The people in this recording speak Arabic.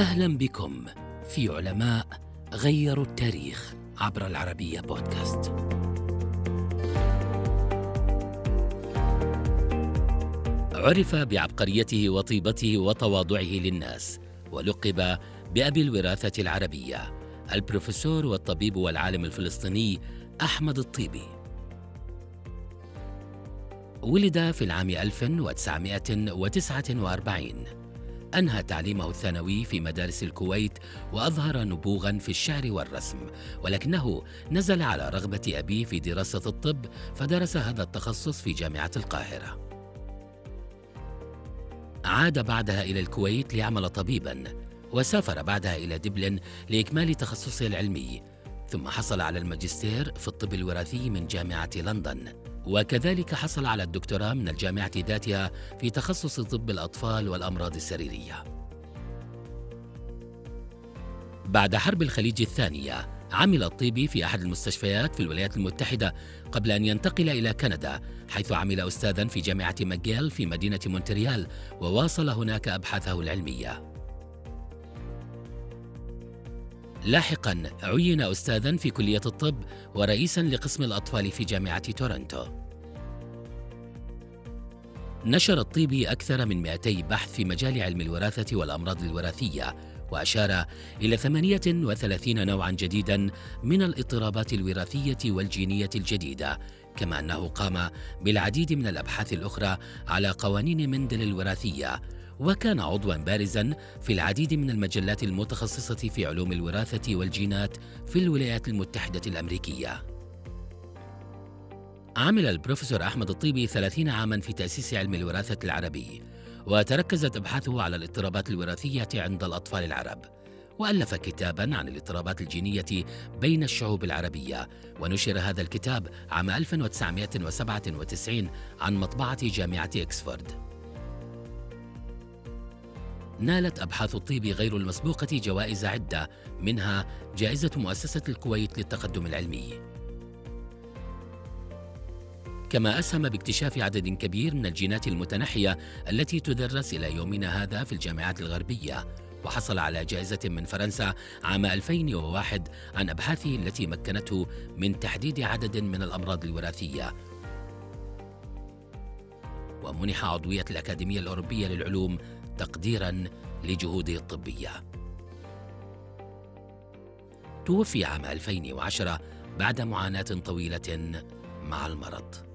أهلا بكم في علماء غيروا التاريخ عبر العربية بودكاست. عرف بعبقريته وطيبته وتواضعه للناس ولقب بأبي الوراثة العربية البروفيسور والطبيب والعالم الفلسطيني أحمد الطيبي ولد في العام 1949 أنهى تعليمه الثانوي في مدارس الكويت وأظهر نبوغا في الشعر والرسم ولكنه نزل على رغبة أبيه في دراسة الطب فدرس هذا التخصص في جامعة القاهرة. عاد بعدها إلى الكويت ليعمل طبيبا وسافر بعدها إلى دبلن لإكمال تخصصه العلمي ثم حصل على الماجستير في الطب الوراثي من جامعة لندن. وكذلك حصل على الدكتوراه من الجامعة ذاتها في تخصص طب الأطفال والأمراض السريرية. بعد حرب الخليج الثانية عمل الطيبي في أحد المستشفيات في الولايات المتحدة قبل أن ينتقل إلى كندا حيث عمل أستاذا في جامعة ماجيل في مدينة مونتريال وواصل هناك أبحاثه العلمية. لاحقا عين أستاذا في كلية الطب ورئيسا لقسم الأطفال في جامعة تورنتو. نشر الطيبي أكثر من 200 بحث في مجال علم الوراثة والأمراض الوراثية وأشار إلى 38 نوعا جديدا من الاضطرابات الوراثية والجينية الجديدة كما أنه قام بالعديد من الأبحاث الأخرى على قوانين مندل الوراثية وكان عضوا بارزا في العديد من المجلات المتخصصة في علوم الوراثة والجينات في الولايات المتحدة الأمريكية. عمل البروفيسور أحمد الطيبي 30 عاما في تأسيس علم الوراثة العربي وتركزت أبحاثه على الاضطرابات الوراثية عند الأطفال العرب وألف كتابا عن الاضطرابات الجينية بين الشعوب العربية ونشر هذا الكتاب عام 1997 عن مطبعة جامعة إكسفورد نالت أبحاث الطيب غير المسبوقة جوائز عدة منها جائزة مؤسسة الكويت للتقدم العلمي. كما أسهم باكتشاف عدد كبير من الجينات المتنحية التي تدرس إلى يومنا هذا في الجامعات الغربية وحصل على جائزة من فرنسا عام 2001 عن أبحاثه التي مكنته من تحديد عدد من الأمراض الوراثية. ومنح عضوية الأكاديمية الأوروبية للعلوم تقديرا لجهوده الطبيه توفي عام 2010 بعد معاناة طويلة مع المرض.